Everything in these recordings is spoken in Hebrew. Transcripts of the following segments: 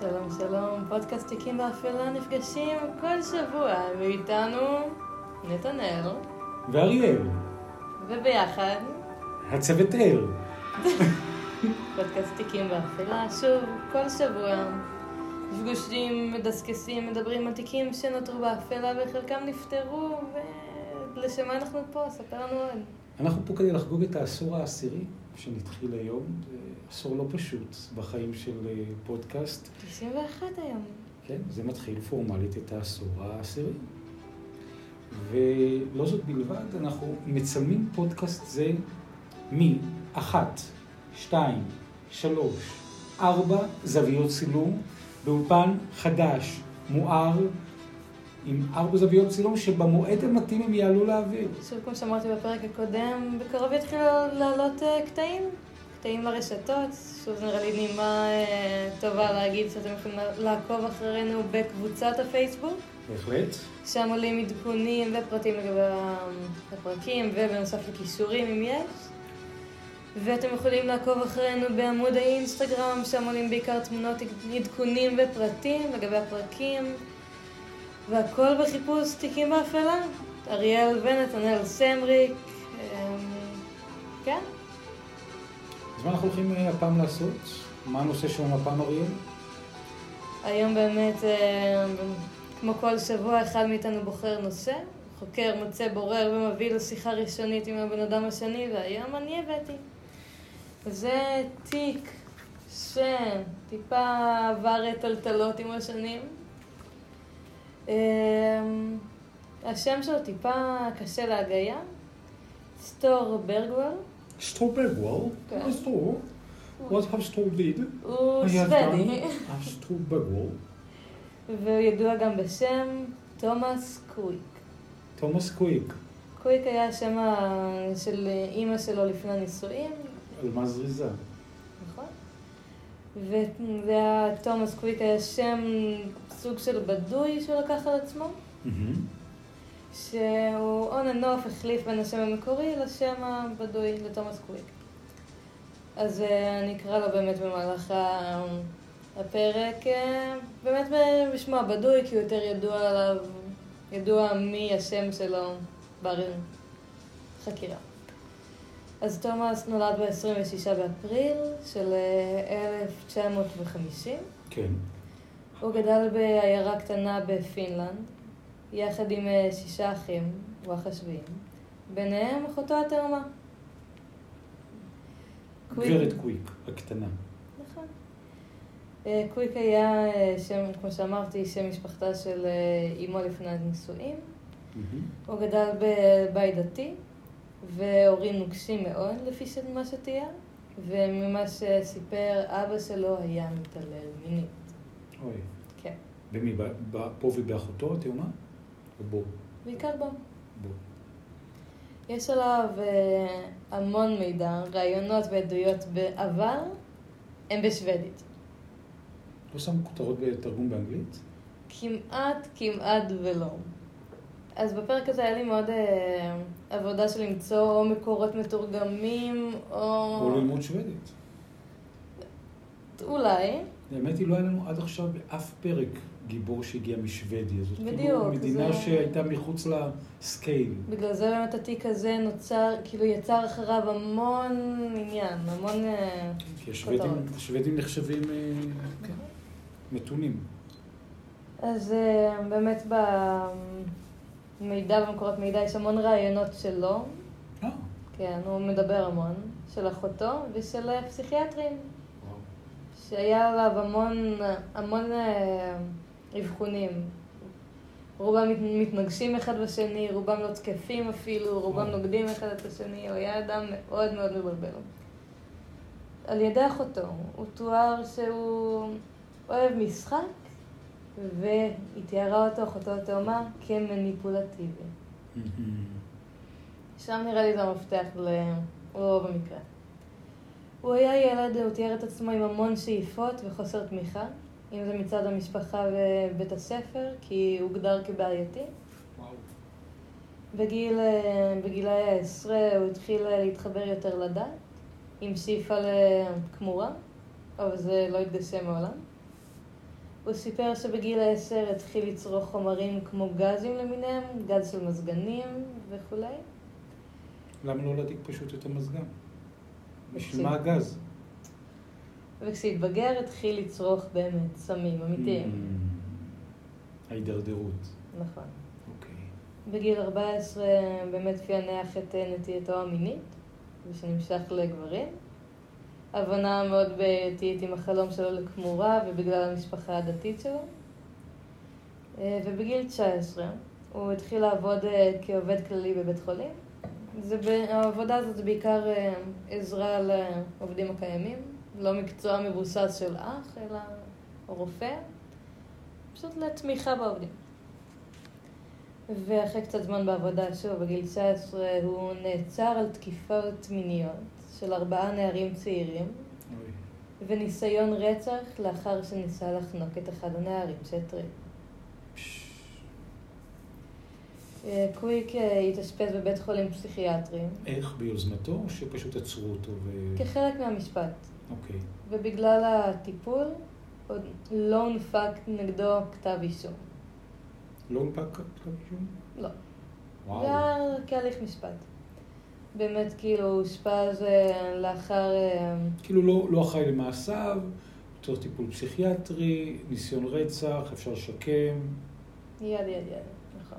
שלום שלום, פודקאסט תיקים באפלה נפגשים כל שבוע, ואיתנו נתנאל, ואריאל, וביחד הצוות אל. פודקאסט תיקים באפלה, שוב, כל שבוע נפגשים, מדסקסים, מדברים על תיקים שנותרו באפלה וחלקם נפתרו, ולשם מה אנחנו פה? ספר לנו עוד. אנחנו פה כדי לחגוג את העשור העשירי שנתחיל היום. זה עשור לא פשוט בחיים של אה, פודקאסט. 91 היום. כן, זה מתחיל פורמלית את העשור העשירי. ולא זאת בלבד, אנחנו מצלמים פודקאסט זה מאחת, שתיים, שלוש, ארבע זוויות צילום באולפן חדש, מואר, עם ארבע זוויות צילום שבמועד המתאים הם יעלו לאוויר. שוב, כמו שאמרתי בפרק הקודם, בקרוב יתחילו לעלות אה, קטעים, קטעים לרשתות. שוב, זה נראה לי נימה אה, טובה להגיד שאתם יכולים לעקוב אחרינו בקבוצת הפייסבוק. בהחלט. שם עולים עדכונים ופרטים לגבי הפרקים, ובנוסף לכישורים אם יש. ואתם יכולים לעקוב אחרינו בעמוד האינסטגרם, שם עולים בעיקר תמונות עדכונים ופרטים לגבי הפרקים. והכל בחיפוש תיקים באפלה. אריאל ונתנאל סמריק. אמ, כן. אז מה אנחנו הולכים אה, הפעם לעשות? מה הנושא שלנו הפעם, אריאל? היום באמת, אמ, כמו כל שבוע, אחד מאיתנו בוחר נושא, חוקר, מוצא, בורר ומביא לשיחה ראשונית עם הבן אדם השני, והיום אני הבאתי. זה תיק שטיפה עבר טלטלות עם השנים. אמ, השם שלו טיפה קשה להגייה. סטור ברגוול. סטור ברגוול? כן. סטור? What have סטור did? הוא שוודי. סטור ברגוול. והוא ידוע גם בשם תומאס קוויק. תומאס קוויק. קוויק היה השם של אימא שלו לפני הנישואים. אלמה זריזה. וזה היה, תומאס קוויק היה שם סוג של בדוי שהוא לקח על עצמו, שהוא on and off החליף בין השם המקורי לשם הבדוי, לתומאס קוויק. אז אה, אני אקרא לו באמת במהלך הפרק, אה, באמת בשמו הבדוי, כי הוא יותר ידוע עליו, ידוע מי השם שלו בחקירה. אז תומאס נולד ב-26 באפריל של 1950. אה, כן. הוא גדל בעיירה קטנה בפינלנד, יחד עם אה, שישה אחים, הוא השביעי, ביניהם אחותו התאומה. גברת קוויק, הקטנה. נכון. אה, קוויק היה שם, כמו שאמרתי, שם משפחתה של אימו לפני הנישואים. הוא גדל בבית דתי, והורים נוקשים מאוד, לפי מה שתיאר, וממה שסיפר, אבא שלו היה מתעלל מינית. אוי. כן. במי? פה ובאחותו התאומה? או בו? בעיקר בו. בו. יש עליו אה, המון מידע, רעיונות ועדויות, אבל הם בשוודית. לא שם כותרות בתרגום באנגלית? כמעט, כמעט ולא. אז בפרק הזה היה לי מאוד אה, עבודה של למצוא או מקורות מתורגמים, או... או ללמוד שוודית. אולי. האמת היא, לא היה לנו עד עכשיו באף פרק גיבור שהגיע משוודיה. זאת בדיוק. כאילו מדינה זה... שהייתה מחוץ לסקייל. בגלל זה באמת התיק הזה נוצר, כאילו יצר אחריו המון עניין, המון אה, כי השוודים, השוודים נחשבים אה, כן, מתונים. אז אה, באמת במידע במקורות מידע יש המון רעיונות שלו. אה. כן, הוא מדבר המון, של אחותו ושל פסיכיאטרים. שהיה עליו המון, המון אה, אבחונים. רובם מתנגשים אחד בשני, רובם לא תקפים אפילו, רובם נוגדים אחד את השני, הוא היה אדם מאוד מאוד מבלבל. על ידי אחותו, הוא תואר שהוא אוהב משחק, והיא תיארה אותו, אחותו התאומה, כמניפולטיבי. שם נראה לי זה המפתח לרוב המקרה. הוא היה ילד, הוא תיאר את עצמו עם המון שאיפות וחוסר תמיכה, אם זה מצד המשפחה ובית הספר, כי הוא הוגדר כבעייתי. בגיל, בגילי העשרה הוא התחיל להתחבר יותר לדת, עם שאיפה לכמורה, אבל זה לא התגשם מעולם. הוא סיפר שבגיל העשר התחיל לצרוך חומרים כמו גזים למיניהם, גז של מזגנים וכולי. למה לא להדליק פשוט את המזגן? בשביל. מה הגז? וכשהתבגר התחיל לצרוך באמת סמים אמיתיים. Mm, ההידרדרות. נכון. אוקיי. בגיל 14 באמת פענח את אה, נטייתו המינית, ושנמשך לגברים. הבנה מאוד בעייתית עם החלום שלו לכמורה ובגלל המשפחה הדתית שלו. אה, ובגיל 19 הוא התחיל לעבוד אה, כעובד כללי בבית חולים. זה, העבודה הזאת זה בעיקר אה, עזרה לעובדים הקיימים, לא מקצוע מבוסס של אח, אלא רופא, פשוט לתמיכה בעובדים. ואחרי קצת זמן בעבודה, שוב, בגיל 19, הוא נעצר על תקיפות מיניות של ארבעה נערים צעירים, אוי. וניסיון רצח לאחר שניסה לחנוק את אחד הנערים שהטריד. אה, קוויק אה, התאשפז בבית חולים פסיכיאטרי איך? ביוזמתו או שפשוט עצרו אותו ו... כחלק מהמשפט, אוקיי. ובגלל הטיפול עוד לא הונפק נגדו כתב אישום. לא הונפק כתב אישום? לא. וואו. זה היה כהליך משפט. באמת, כאילו, אושפז אה, לאחר... אה, כאילו לא, לא אחראי למעשיו, צריך טיפול פסיכיאטרי, ניסיון רצח, אפשר לשקם. יד יד יד, נכון.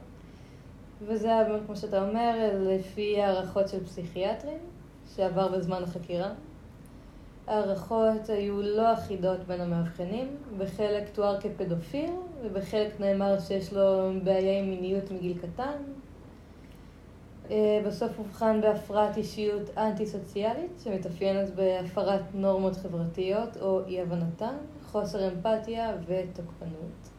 וזה היה באמת, כמו שאתה אומר, לפי הערכות של פסיכיאטרים, שעבר בזמן החקירה. ההערכות היו לא אחידות בין המאבחנים, בחלק תואר כפדופיל, ובחלק נאמר שיש לו בעיה עם מיניות מגיל קטן. אה, בסוף אובחן בהפרעת אישיות אנטי-סוציאלית, שמתאפיינת בהפרת נורמות חברתיות או אי-הבנתן, חוסר אמפתיה ותוקפנות.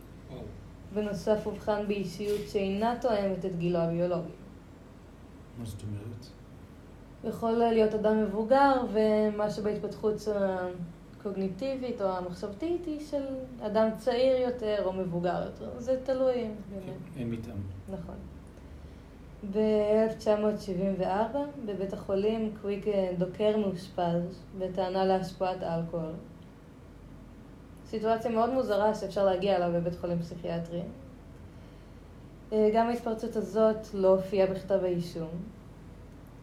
בנוסף אובחן באישיות שאינה תואמת את גילו הביולוגי. מה זאת אומרת? יכול להיות אדם מבוגר, ומה שבהתפתחות הקוגניטיבית או המחשבתית היא של אדם צעיר יותר או מבוגר יותר. זה תלוי. באמת. הם איתם. נכון. ב-1974 בבית החולים קוויק דוקר מאושפז בטענה להשפעת אלכוהול. סיטואציה מאוד מוזרה שאפשר להגיע אליו בבית חולים פסיכיאטרי. אה, גם ההתפרצות הזאת לא הופיעה בכתב האישום.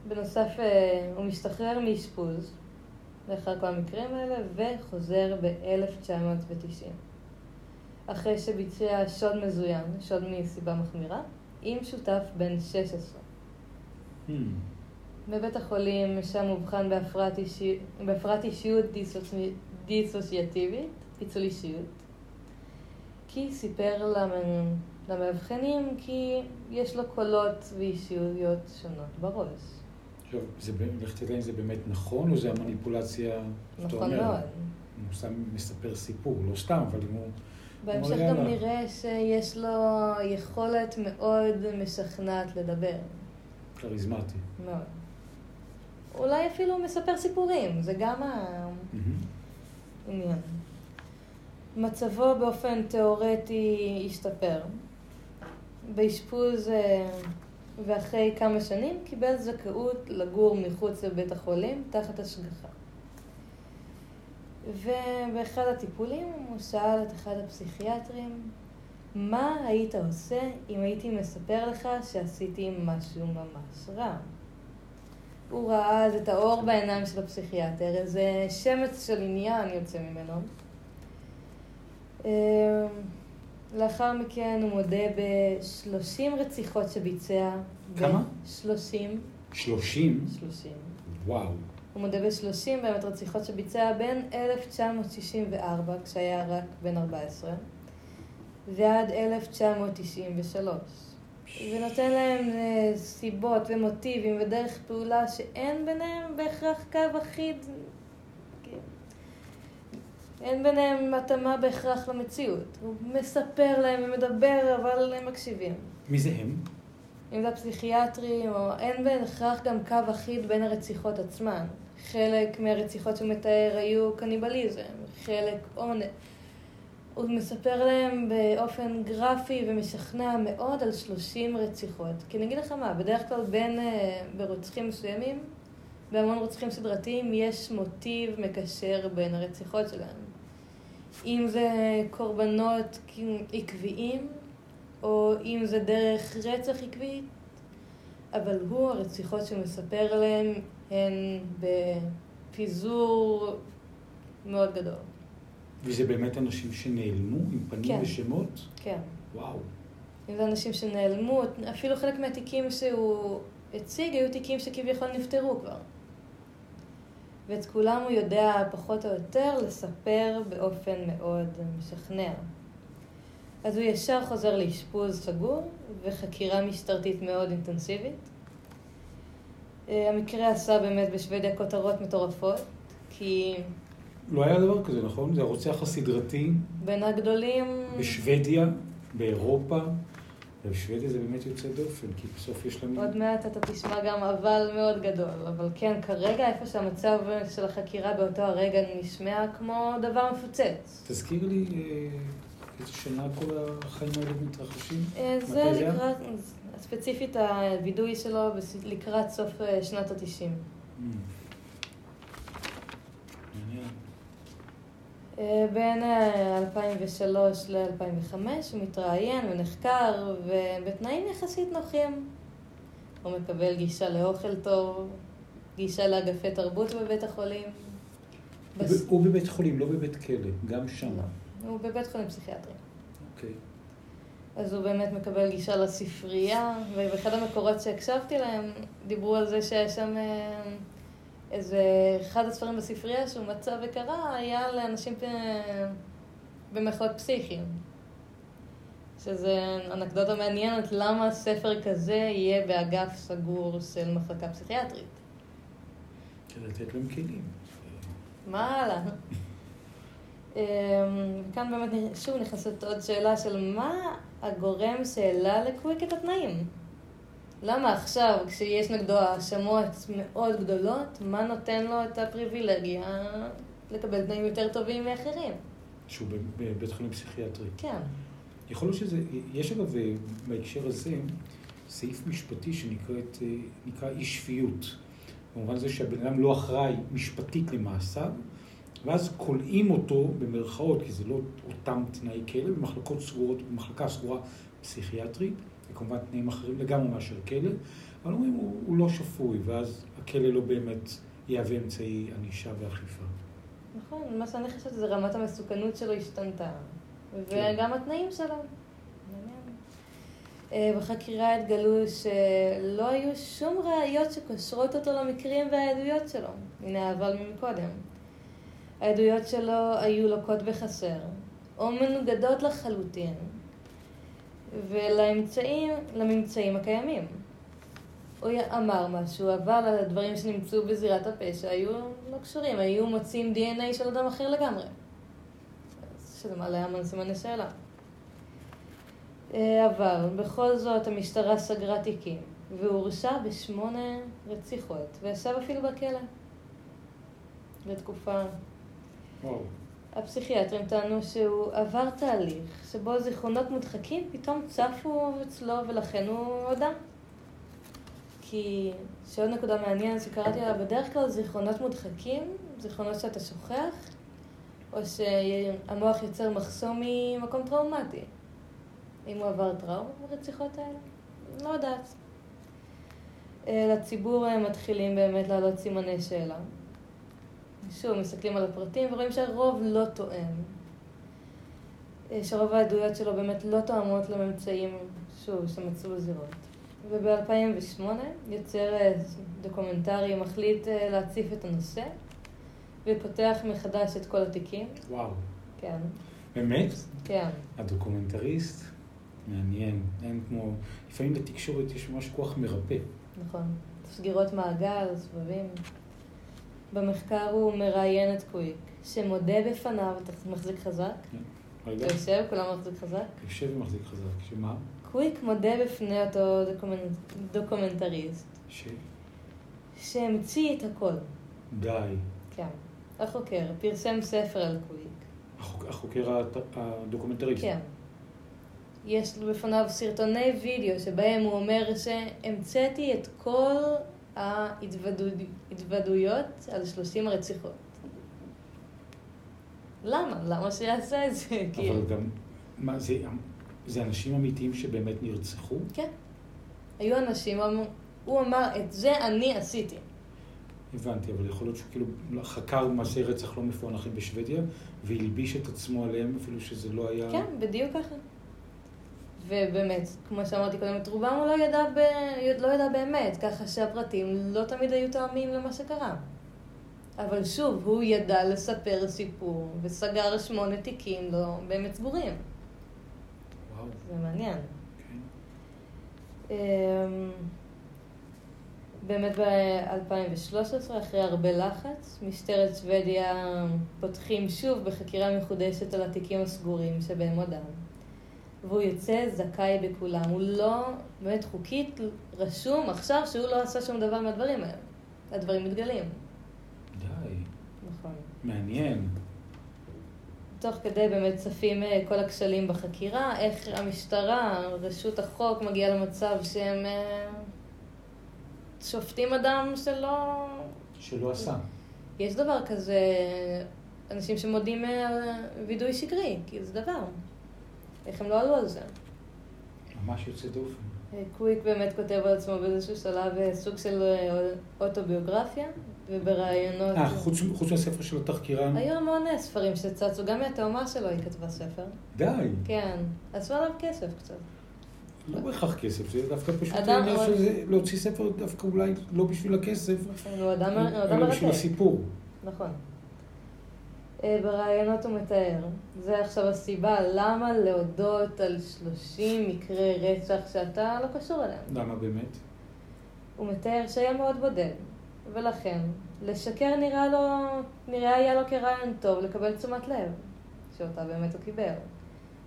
בנוסף, אה, הוא משתחרר מאשפוז לאחר כל המקרים האלה וחוזר ב-1990. אחרי שביצע שוד מזוין, שוד מסיבה מחמירה, עם שותף בן 16. Hmm. בבית החולים שם אובחן בהפרעת, אישי... בהפרעת אישיות דיסוצי... דיסוציאטיבית, פיצול אישיות, כי סיפר למ... למאבחנים כי יש לו קולות ואישיויות שונות בראש. עכשיו, לך תדע אם זה באמת נכון, או זה המניפולציה נכון? מאוד. הוא סתם מספר סיפור, לא סתם, אבל אם הוא... בהמשך גם. נראה שיש לו יכולת מאוד משכנעת לדבר. כריזמטי. מאוד. אולי אפילו מספר סיפורים, זה גם. העניין. מצבו באופן תיאורטי השתפר. באשפוז אה, ואחרי כמה שנים קיבל זכאות לגור מחוץ לבית החולים תחת השגחה. ובאחד הטיפולים הוא שאל את אחד הפסיכיאטרים, מה היית עושה אם הייתי מספר לך שעשיתי משהו ממש רע? הוא ראה אז את האור בעיניים של הפסיכיאטר, איזה שמץ של עניין יוצא ממנו. אה, לאחר מכן הוא מודה ב-30 רציחות שביצע. כמה? 30. שלושים? 30. וואו. הוא מודה ב-30 באמת רציחות שביצע בין 1964, כשהיה רק בן 14, ועד 1993. ונותן להם אה, סיבות ומוטיבים ודרך פעולה שאין ביניהם בהכרח קו אחיד. כן. אין ביניהם התאמה בהכרח למציאות. הוא מספר להם ומדבר, אבל הם מקשיבים. מי זה הם? אם זה הפסיכיאטרי, או אין בהכרח גם קו אחיד בין הרציחות עצמן. חלק מהרציחות שהוא מתאר היו קניבליזם, חלק עונג. הוא מספר להם באופן גרפי ומשכנע מאוד על 30 רציחות. כי אני אגיד לך מה, בדרך כלל בין, אה, ברוצחים מסוימים, בהמון רוצחים סדרתיים, יש מוטיב מקשר בין הרציחות שלהם. אם זה קורבנות עקביים, או אם זה דרך רצח עקבית, אבל הוא, הרציחות שהוא מספר עליהן הן בפיזור מאוד גדול. וזה באמת אנשים שנעלמו עם פנים כן. ושמות? כן. וואו. זה אנשים שנעלמו, אפילו חלק מהתיקים שהוא הציג היו תיקים שכביכול נפטרו כבר. ואת כולם הוא יודע פחות או יותר לספר באופן מאוד משכנע. אז הוא ישר חוזר לאשפוז סגור וחקירה משטרתית מאוד אינטנסיבית. אה, המקרה עשה באמת בשוודיה כותרות מטורפות, כי לא היה דבר כזה, נכון? זה הרוצח הסדרתי בין הגדולים... בשוודיה, באירופה, ובשוודיה זה באמת יוצא דופן, כי בסוף יש לנו... עוד מעט אתה תשמע גם אבל מאוד גדול, אבל כן, כרגע איפה שהמצב של החקירה באותו הרגע נשמע כמו דבר מפוצץ. תזכיר לי אה, איזה שנה כל החיים האלה מתרחשים? אה, זה? לקראת, ספציפית הווידוי שלו לקראת סוף אה, שנות התשעים. אה, בין אה, 2003 ל-2005 הוא מתראיין ונחקר, ובתנאים יחסית נוחים. הוא מקבל גישה לאוכל טוב, גישה לאגפי תרבות בבית החולים. הוא בס- הוא בבית חולים, לא בבית כלא, גם שם. לא, הוא בבית חולים פסיכיאטרי. אוקיי. אז הוא באמת מקבל גישה לספרייה, ובאחד המקורות שהקשבתי להם, דיברו על זה שהיה שם אה, איזה אחד הספרים בספרייה שהוא מצא וקרא, היה לאנשים אה, במחאות פסיכיים. שזה אנקדוטה מעניינת, למה ספר כזה יהיה באגף סגור של מחלקה פסיכיאטרית. כדי לתת להם כלים. מה הלאה? אמ, כאן באמת שוב נכנסת עוד שאלה של מה הגורם שהעלה לקוויק את התנאים? למה עכשיו, כשיש נגדו האשמות מאוד גדולות, מה נותן לו את הפריבילגיה לקבל תנאים יותר טובים מאחרים? שהוא בבית חולים פסיכיאטרי. כן. יכול להיות שזה, יש אגב אה, בהקשר הזה סעיף משפטי שנקראת, אה, אי שפיות. במובן זה שהבן אדם לא אחראי משפטית למעשיו, ואז כולאים אותו במרכאות, כי זה לא אותם תנאי כלא, במחלקות סגורות, במחלקה סגורה פסיכיאטרית, וכמובן תנאים אחרים לגמרי מאשר כלא, אבל אומרים הוא, הוא לא שפוי, ואז הכלא לא באמת יהווה אמצעי ענישה ואכיפה. נכון, מה שאני חושבת זה רמת המסוכנות שלו השתנתה, כן. וגם התנאים שלו. אה, בחקירה התגלו שלא היו שום ראיות שקושרות אותו למקרים והעדויות שלו. הנה האבל מקודם. העדויות שלו היו לוקות בחסר, או מנוגדות לחלוטין, ולאמצעים, לממצאים הקיימים. הוא אמר משהו, אבל הדברים שנמצאו בזירת הפשע היו לא קשורים, היו מוצאים DNA של אדם אחר לגמרי. שזה מעלה המון סימני שאלה. אה, אבל בכל זאת המשטרה סגרה תיקים, והוא הורשע בשמונה רציחות, וישב אפילו בכלא. לתקופה. הפסיכיאטרים טענו שהוא עבר תהליך שבו זיכרונות מודחקים פתאום צפו אצלו ולכן הוא הודה. כי, שעוד נקודה מעניינת שקראתי עליה, בדרך כלל זיכרונות מודחקים, זיכרונות שאתה שוכח, או שהמוח יוצר מחסום ממקום טראומטי. אם הוא עבר טראומה ברציחות האלה? לא יודעת. אה, לציבור אה, מתחילים באמת לעלות סימני שאלה. שוב, מסתכלים על הפרטים ורואים שהרוב לא תואם. אה, שרוב העדויות שלו באמת לא תואמות לממצאים, שוב, שמצאו בזירות. וב-2008 יוצר אה, דוקומנטרי מחליט אה, להציף את הנושא ופותח מחדש את כל התיקים. וואו. כן, באמת? כן. הדוקומנטריסט, מעניין. אין כמו... לפעמים בתקשורת יש ממש כוח מרפא. נכון. סגירות מעגל, סבבים. במחקר הוא מראיין את קוויק, שמודה בפניו, אתה מחזיק חזק? רגע, אתה יושב, כולם מחזיק חזק? יושב ומחזיק חזק. שמה? קוויק מודה בפני אותו דוקומנט... דוקומנטריסט, ש... שהמציא את הכל. די. כן. החוקר פרסם ספר על קוויק. החוק- החוקר הדוקומנטריסט. כן. יש בפניו סרטוני וידאו שבהם הוא אומר שהמצאתי את כל ההתוודויות על 30 הרציחות. למה? למה שיעשה את זה? כאילו. אבל גם, מה, זה, זה אנשים אמיתיים שבאמת נרצחו? כן. היו אנשים, הוא אמר, את זה אני עשיתי. הבנתי, אבל יכול להיות שהוא כאילו חקר מעשי רצח לא מפוענחים בשוודיה, והלביש את עצמו עליהם, אפילו שזה לא היה... כן, בדיוק ככה. ובאמת, כמו שאמרתי קודם, את רובם הוא לא ידע, ב... לא ידע באמת, ככה שהפרטים לא תמיד היו תואמים למה שקרה. אבל שוב, הוא ידע לספר סיפור, וסגר שמונה תיקים לא באמת סגורים. וואו, זה מעניין. כן. אמ, באמת ב-2013, אחרי הרבה לחץ, משטרת שוודיה פותחים שוב בחקירה מחודשת על התיקים הסגורים שבהם הודם. והוא יוצא זכאי בכולם. הוא לא, באמת חוקית, רשום עכשיו שהוא לא עשה שום דבר מהדברים האלה. הדברים מתגלים. די, נכון. מעניין. תוך כדי באמת צפים אה, כל הכשלים בחקירה, איך המשטרה, רשות החוק, מגיעה למצב שהם אה, שופטים אדם שלא... שלא עשה. יש דבר כזה, אנשים שמודים אה, על וידוי שקרי, כאילו זה דבר. איך הם לא עלו על זה? ממש יוצא דופן. אה, קוויק באמת כותב על עצמו באיזשהו שלב אה, סוג של אה, אוטוביוגרפיה, ובראיונות... אה, חוץ, חוץ מהספר של התחקירן? היו המון ספרים שצצו, גם מהתאומה שלו היא כתבה ספר. די, כן, עשו עליו כסף קצת. לא בהכרח כסף, זה דווקא פשוט אדם- העניין שזה להוציא ספר דווקא אולי לא בשביל הכסף, נכון, אלא בשביל. הסיפור. נכון. אה, בראיונות הוא מתאר, זה עכשיו הסיבה למה להודות על 30 מקרי רצח שאתה לא קשור אליהם. למה באמת? הוא מתאר שהיה מאוד בודד, ולכן לשקר נראה לו, נראה היה לו כרעיון טוב לקבל תשומת לב, שאותה באמת הוא קיבל.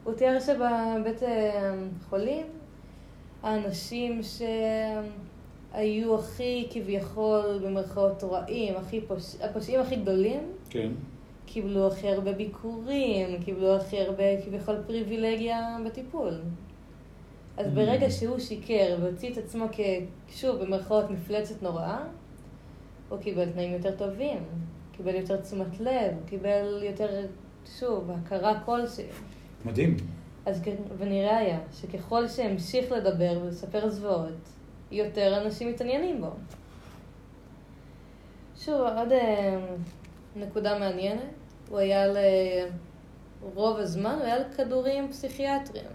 הוא תיאר שבבית אה, חולים, האנשים שהיו הכי כביכול במרכאות רעים, הכי פוש... הפושעים הכי גדולים, כן. קיבלו הכי הרבה ביקורים, קיבלו הכי הרבה כביכול פריבילגיה בטיפול. אז Mm. ברגע שהוא שיקר והוציא את עצמו כשוב במרכאות מפלצת נוראה, הוא קיבל תנאים יותר טובים, קיבל יותר תשומת לב, קיבל יותר, שוב, הכרה כלשהי. מדהים. אז ונראה היה שככל שהמשיך לדבר ולספר זוועות, יותר אנשים מתעניינים בו. שוב, עוד אה, נקודה מעניינת, הוא היה ל... רוב הזמן הוא היה על כדורים פסיכיאטריים.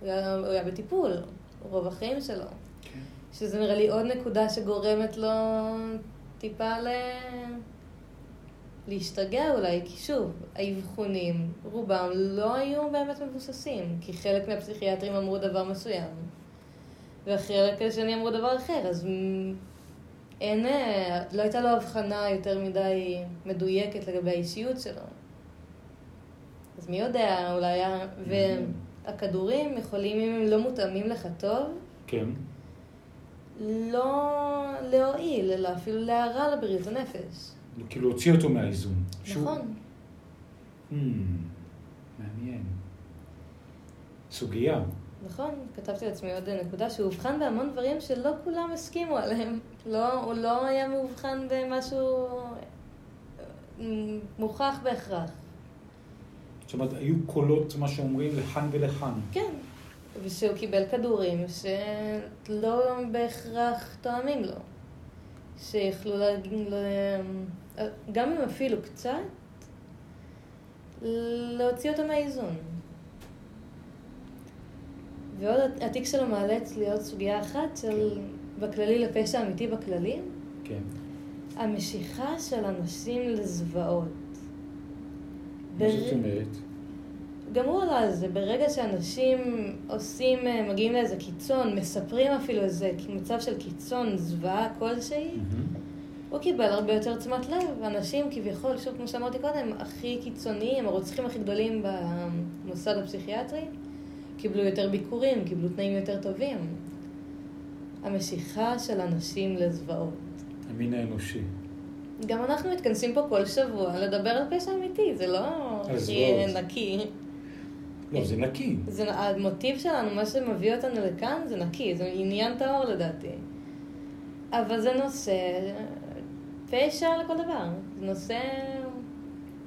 הוא היה, הוא היה בטיפול, רוב החיים שלו. כן. שזה נראה לי עוד נקודה שגורמת לו טיפה ל... להשתגע אולי, כי שוב, האבחונים, רובם לא היו באמת מבוססים, כי חלק מהפסיכיאטרים אמרו דבר מסוים, והחלק השני אמרו דבר אחר, אז אין, אה, לא הייתה לו הבחנה יותר מדי מדויקת לגבי האישיות שלו. אז מי יודע, אולי היה... והכדורים יכולים, אם הם לא מותאמים לך טוב, כן. לא להועיל, אלא אפילו להרע לבריאות הנפש. כאילו הוציא אותו מהאיזון. שהוא- נכון. Hmm, מעניין. סוגיה. נכון, כתבתי לעצמי עוד נקודה, שהוא אובחן בהמון דברים שלא כולם הסכימו עליהם. לא, הוא לא היה מאובחן במשהו אה, מוכח בהכרח. זאת אומרת, היו קולות, מה שאומרים, לכאן ולכאן. כן, ושהוא קיבל כדורים שלא בהכרח תואמים לו. שיכלו להגיד, ל- גם אם אפילו קצת, להוציא אותו מהאיזון. ועוד התיק שלו מעלה אצלי עוד סוגיה אחת של, בכללי לפשע אמיתי בכללי, כן. המשיכה של אנשים לזוועות. מה בר- זאת אומרת? גם הוא עלה על זה, ברגע שאנשים עושים, אה, מגיעים לאיזה קיצון, מספרים אפילו איזה מצב של קיצון, זוועה כלשהי, מהמם. הוא קיבל הרבה יותר תשומת לב. אנשים כביכול, שוב, כמו שאמרתי קודם, הכי קיצוניים, הרוצחים הכי גדולים במוסד הפסיכיאטרי, קיבלו יותר ביקורים, קיבלו תנאים יותר טובים. המשיכה של אנשים לזוועות. המין האנושי. גם אנחנו מתכנסים פה כל שבוע לדבר על פשע אמיתי, זה לא הכי. נקי. לא, זה נקי. זה, המוטיב שלנו, מה שמביא אותנו לכאן, זה נקי, זה עניין טהור לדעתי. אבל זה נושא, פשע לכל דבר. זה נושא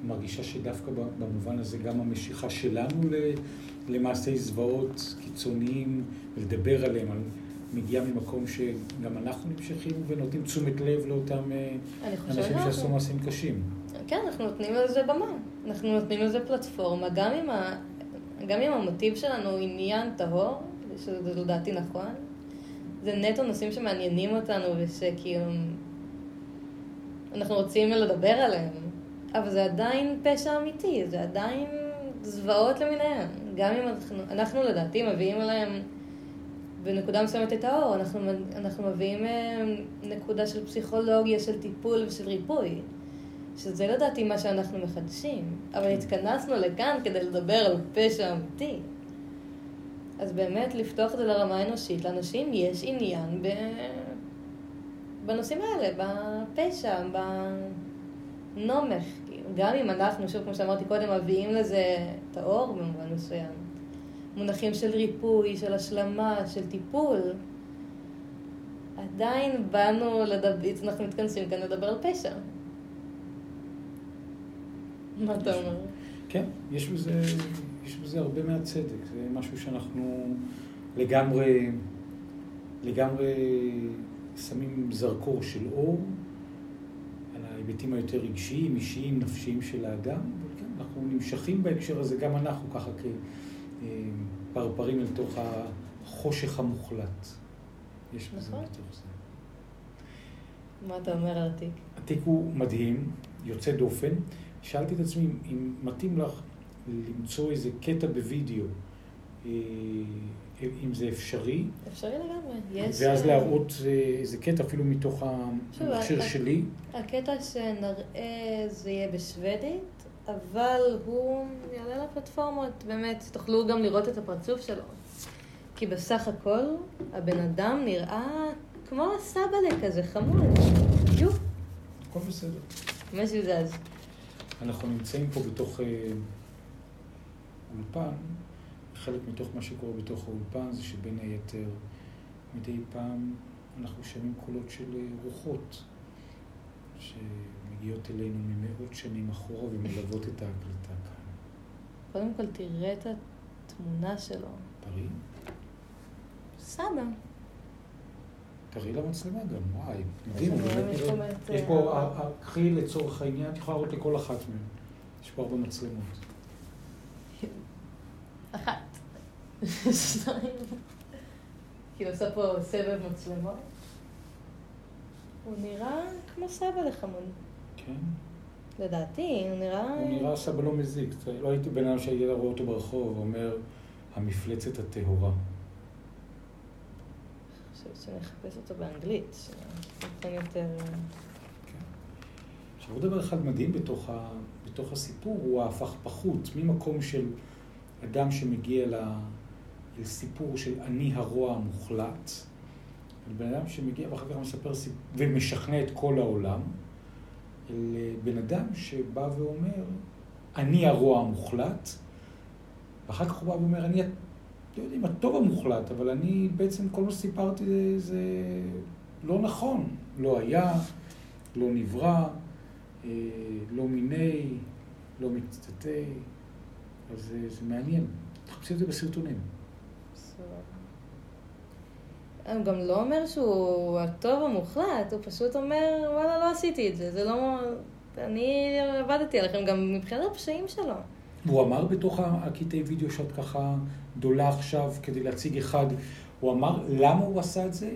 מרגישה שדווקא במובן הזה גם המשיכה שלנו למעשי זוועות קיצוניים, ולדבר עליהם, מגיעה ממקום שגם אנחנו נמשכים ונותנים תשומת לב לאותם אה, אנשים שעשו מעשים קשים. כן, אנחנו נותנים לזה במה. אנחנו נותנים לזה פלטפורמה, גם אם, ה... גם אם המוטיב שלנו הוא עניין טהור, שזה לדעתי נכון, זה נטו נושאים שמעניינים אותנו ושכאילו אנחנו רוצים לדבר עליהם, אבל זה עדיין פשע אמיתי, זה עדיין זוועות למיניהן. גם אם אנחנו, אנחנו לדעתי מביאים אליהם בנקודה מסוימת את האור, אנחנו, אנחנו מביאים אה, נקודה של פסיכולוגיה, של טיפול ושל ריפוי. שזה לדעתי מה שאנחנו מחדשים, אבל התכנסנו לכאן כדי לדבר על פשע אמיתי. אז באמת לפתוח את זה לרמה האנושית, לאנשים יש עניין ב... בנושאים האלה, בפשע, בנומך. גם אם אנחנו, שוב, כמו שאמרתי קודם, מביאים לזה את האור במובן מסוים. מונחים של ריפוי, של השלמה, של טיפול. עדיין באנו לדבר, אנחנו מתכנסים כאן לדבר על פשע. מה אתה אומר? כן, יש בזה, יש בזה הרבה מהצדק. זה משהו שאנחנו לגמרי, לגמרי שמים זרקור של אור ההיבטים היותר רגשיים, אישיים, נפשיים של האדם. וכן, אנחנו נמשכים בהקשר הזה, גם אנחנו ככה כפרפרים אל תוך החושך המוחלט. יש בזה נכון. בתוך זה. מה אתה אומר על התיק? התיק הוא מדהים, יוצא דופן. שאלתי את עצמי אם מתאים לך למצוא איזה קטע בווידאו, אה, אם זה אפשרי. אפשרי לגמרי, יש... ואז אה, להראות אה, איזה קטע אפילו מתוך המכשיר שלי. הקטע שנראה זה יהיה בשוודית, אבל הוא יעלה לפלטפורמות, באמת, תוכלו גם לראות את הפרצוף שלו. כי בסך הכל, הבן אדם נראה כמו סבאלה כזה, חמוד. יו. הכל בסדר. משהו זז. אנחנו נמצאים פה בתוך אה, אולפן, וחלק מתוך מה שקורה בתוך האולפן זה שבין היתר מדי פעם אנחנו שומעים קולות של אה, רוחות שמגיעות אלינו ממאות שנים אחורה ומלוות את ההקלטה כאן. קודם כל תראה את התמונה שלו. תראי. סבא. תראי למצלמה גם, וואי, מדהים, יש פה, קחי לצורך העניין, את יכולה לראות לכל אחת מהן. יש פה הרבה מצלמות. אחת. שתיים. כאילו עושה פה סבב מצלמות. הוא נראה כמו סבא לחמוד. כן. לדעתי, הוא נראה... הוא נראה סבא לא מזיק. לא הייתי בן אדם שהייתי רואה אותו ברחוב ואומר, המפלצת הטהורה. שאני אחפש אותו באנגלית, שנותן יותר... כן. עכשיו עוד דבר אחד מדהים בתוך, ה, בתוך הסיפור הוא ההפכפכות, ממקום של אדם שמגיע לסיפור של אני הרוע המוחלט, לבן אדם שמגיע ואחר כך מספר סיפור ומשכנע את כל העולם, אל בן אדם שבא ואומר, אני הרוע המוחלט, ואחר כך הוא בא ואומר, אני אתם יודעים, הטוב המוחלט, אבל אני בעצם, כל מה שסיפרתי זה, זה לא נכון. לא היה, לא נברא, אה, לא מיני, לא מצטטי, אז זה, זה מעניין. תחפשי את זה בסרטונים. הוא גם לא אומר שהוא הטוב המוחלט, הוא פשוט אומר, וואלה, לא עשיתי את זה, זה לא... אני עבדתי עליכם גם מבחינת הפשעים שלו. הוא אמר בתוך הקטעי וידאו שאת ככה גדולה עכשיו כדי להציג אחד, הוא אמר למה הוא עשה את זה?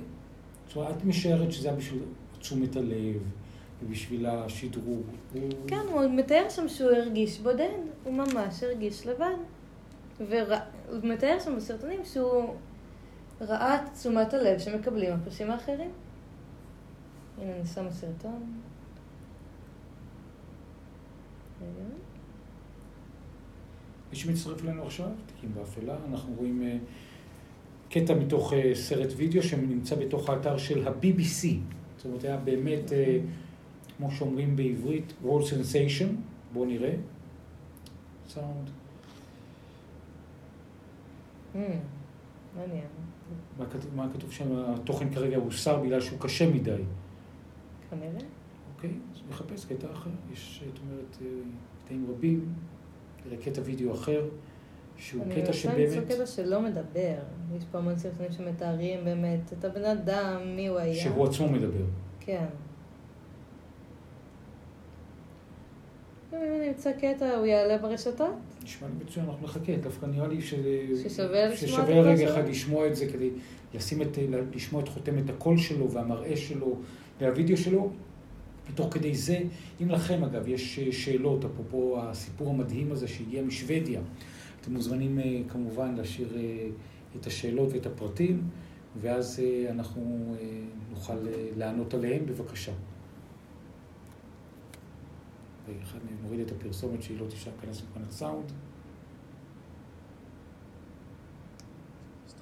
זאת אומרת, את משערת שזה היה בשביל תשומת הלב ובשביל השדרוג. כן, הוא מתאר שם שהוא הרגיש בודד, הוא ממש הרגיש לבד. והוא מתאר שם בסרטונים שהוא ראה את תשומת הלב שמקבלים הפרשים האחרים. הנה אני שמה סרטון. מי שמצטרף אלינו עכשיו, תיקים באפלה, אנחנו רואים uh, קטע מתוך uh, סרט וידאו שנמצא בתוך האתר של ה-BBC. זאת אומרת, היה באמת, uh, כמו שאומרים בעברית, World Sensation, בואו נראה. סאונד. Hmm, מעניין. מה כתוב, מה כתוב שם? התוכן כרגע הוסר בגלל שהוא קשה מדי. כנראה. אוקיי, אז נחפש קטע אחר. יש, זאת אומרת, קטעים רבים, נראה קטע וידאו אחר, שהוא אני קטע רוצה שבאמת... למצוא קטע שלא מדבר. יש פה המון סרטונים שמתארים באמת את הבן אדם, מי הוא היה. שהוא עצמו מדבר. כן. אם אני אמצא קטע, הוא יעלה ברשתות? נשמע לי מצוין, אנחנו נחכה, דווקא נראה לי ש... ששווה רגע? אחד לשמוע את זה כדי לשים את, לשמוע את חותמת הקול שלו והמראה שלו והווידאו שלו. ותוך כדי זה, אם לכם אגב יש אה, שאלות, אפרופו הסיפור המדהים הזה שהגיע משוודיה, אתם מוזמנים אה, כמובן להשאיר אה, את השאלות ואת הפרטים, ואז אנחנו נוכל לענות עליהם, בבקשה. ואחד מהם מוריד את הפרסומת שהיא לא תיכנס מבחינת סאונד.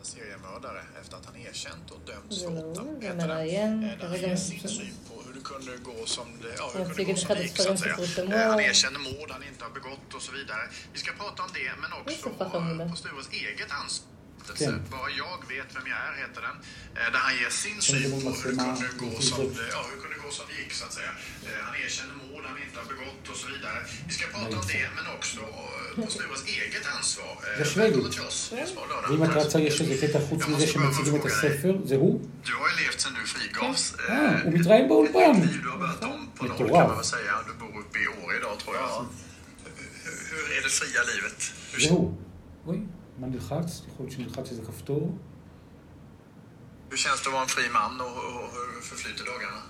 seriemördare efter att han erkänt och dömts זה för לא åtta הוא, זה heter det. מראיין, Eh, Där han כרגע ger sin syn på hur det kunde gå som det, ja, hur Jag det tycker kunde gå det som hade det gick så att säga. förändrats lite Eh, Han mer. erkänner mord han inte har begått och så vidare. Vi ska prata om det men också så fascinerande. på Stures eget ansvar. Okej. Bara jag vet vem jag är heter den. Eh, Där han ger sin Som syn det på måste hur det man- kunde gå det som finns det, ja, hur det kunde gå som det gick så att säga. Eh, Han erkänner mord han inte har begått och så vidare. Vi ska prata om det men också eh, på Stures eget ansvar. Eh. Välkommen till oss. Det är Svar lördag. ואם את רצה, יש איזה קטע חוץ Jag מזה måste שמציגים את fråga dig. הספר, זה הוא? Du har ju levt sedan du frigavs. אה, הוא מתראיין באולפן. Ett liv du har börjat om på noll Mטורף. kan man väl säga. Du bor uppe i Åre idag tror jag. Hur- är det fria livet? Hur הוא. אוי, מה נלחץ? יכול להיות שנלחץ איזה כפתור. Hur känns det att vara en fri man och, och, och hur förflyter dagarna?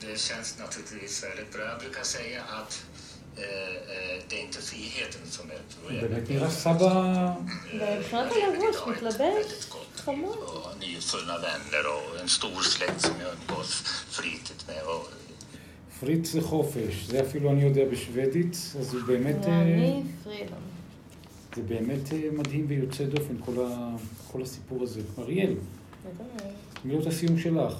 Det känns naturligtvis väldigt bra. Jag brukar säga att eh, eh, det är inte friheten som är סבא... מבחינת הלבוש, מתלבש väldigt gott. Och nyfunna vänner och en stor släkt som jag umgås flitigt med. Och פריץ זה חופש, זה אפילו אני יודע בשוודית, אז הוא באמת, ואני פרילון. זה באמת מדהים ויוצא דופן, כל, ה, כל הסיפור הזה. אריאל. מילות הסיום שלך,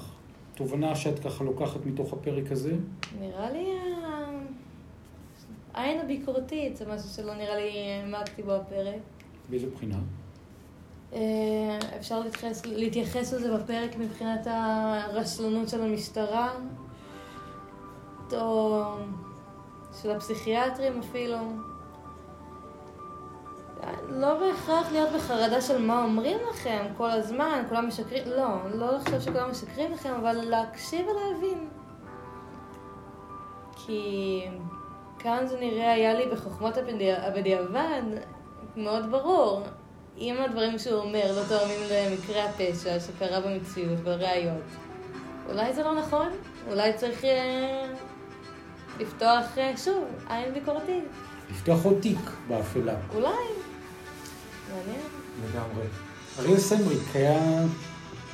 תובנה שאת ככה לוקחת מתוך הפרק הזה? נראה לי העין הביקורתית, זה משהו שלא נראה לי העמקתי בו הפרק. באיזה בחינה? אה, אפשר להתייחס, להתייחס לזה בפרק מבחינת הרשלנות של המשטרה, או של הפסיכיאטרים אפילו. לא בהכרח להיות בחרדה של מה אומרים לכם כל הזמן, כולם משקרים, לא, לא לחשוב שכולם משקרים לכם, אבל להקשיב ולהבין. כי כאן זה נראה היה לי בחוכמות הבדיע- הבדיעבד מאוד ברור. אם הדברים שהוא אומר לא תואמים למקרה הפשע שקרה במציאות, בראיות, אולי זה לא נכון? אולי צריך אה, לפתוח אה, שוב עין ביקורתית. לפתוח עוד תיק באפלה. אולי. מעניין. לגמרי. אריאל סמריק היה,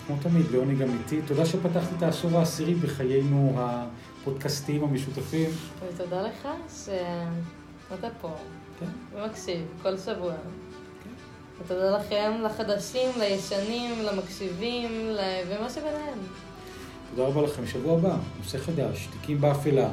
כמו תמיד, לעונג גם איתי. תודה שפתחת את העשור העשירי בחיינו הפודקאסטיים המשותפים. ותודה לך שאתה פה כן. ומקשיב כל שבוע. ותודה לכם, לחדשים, לישנים, למקשיבים, ל- ומה שביניהם. תודה רבה לכם. שבוע הבא, נושא חדש, תיקים באפלה.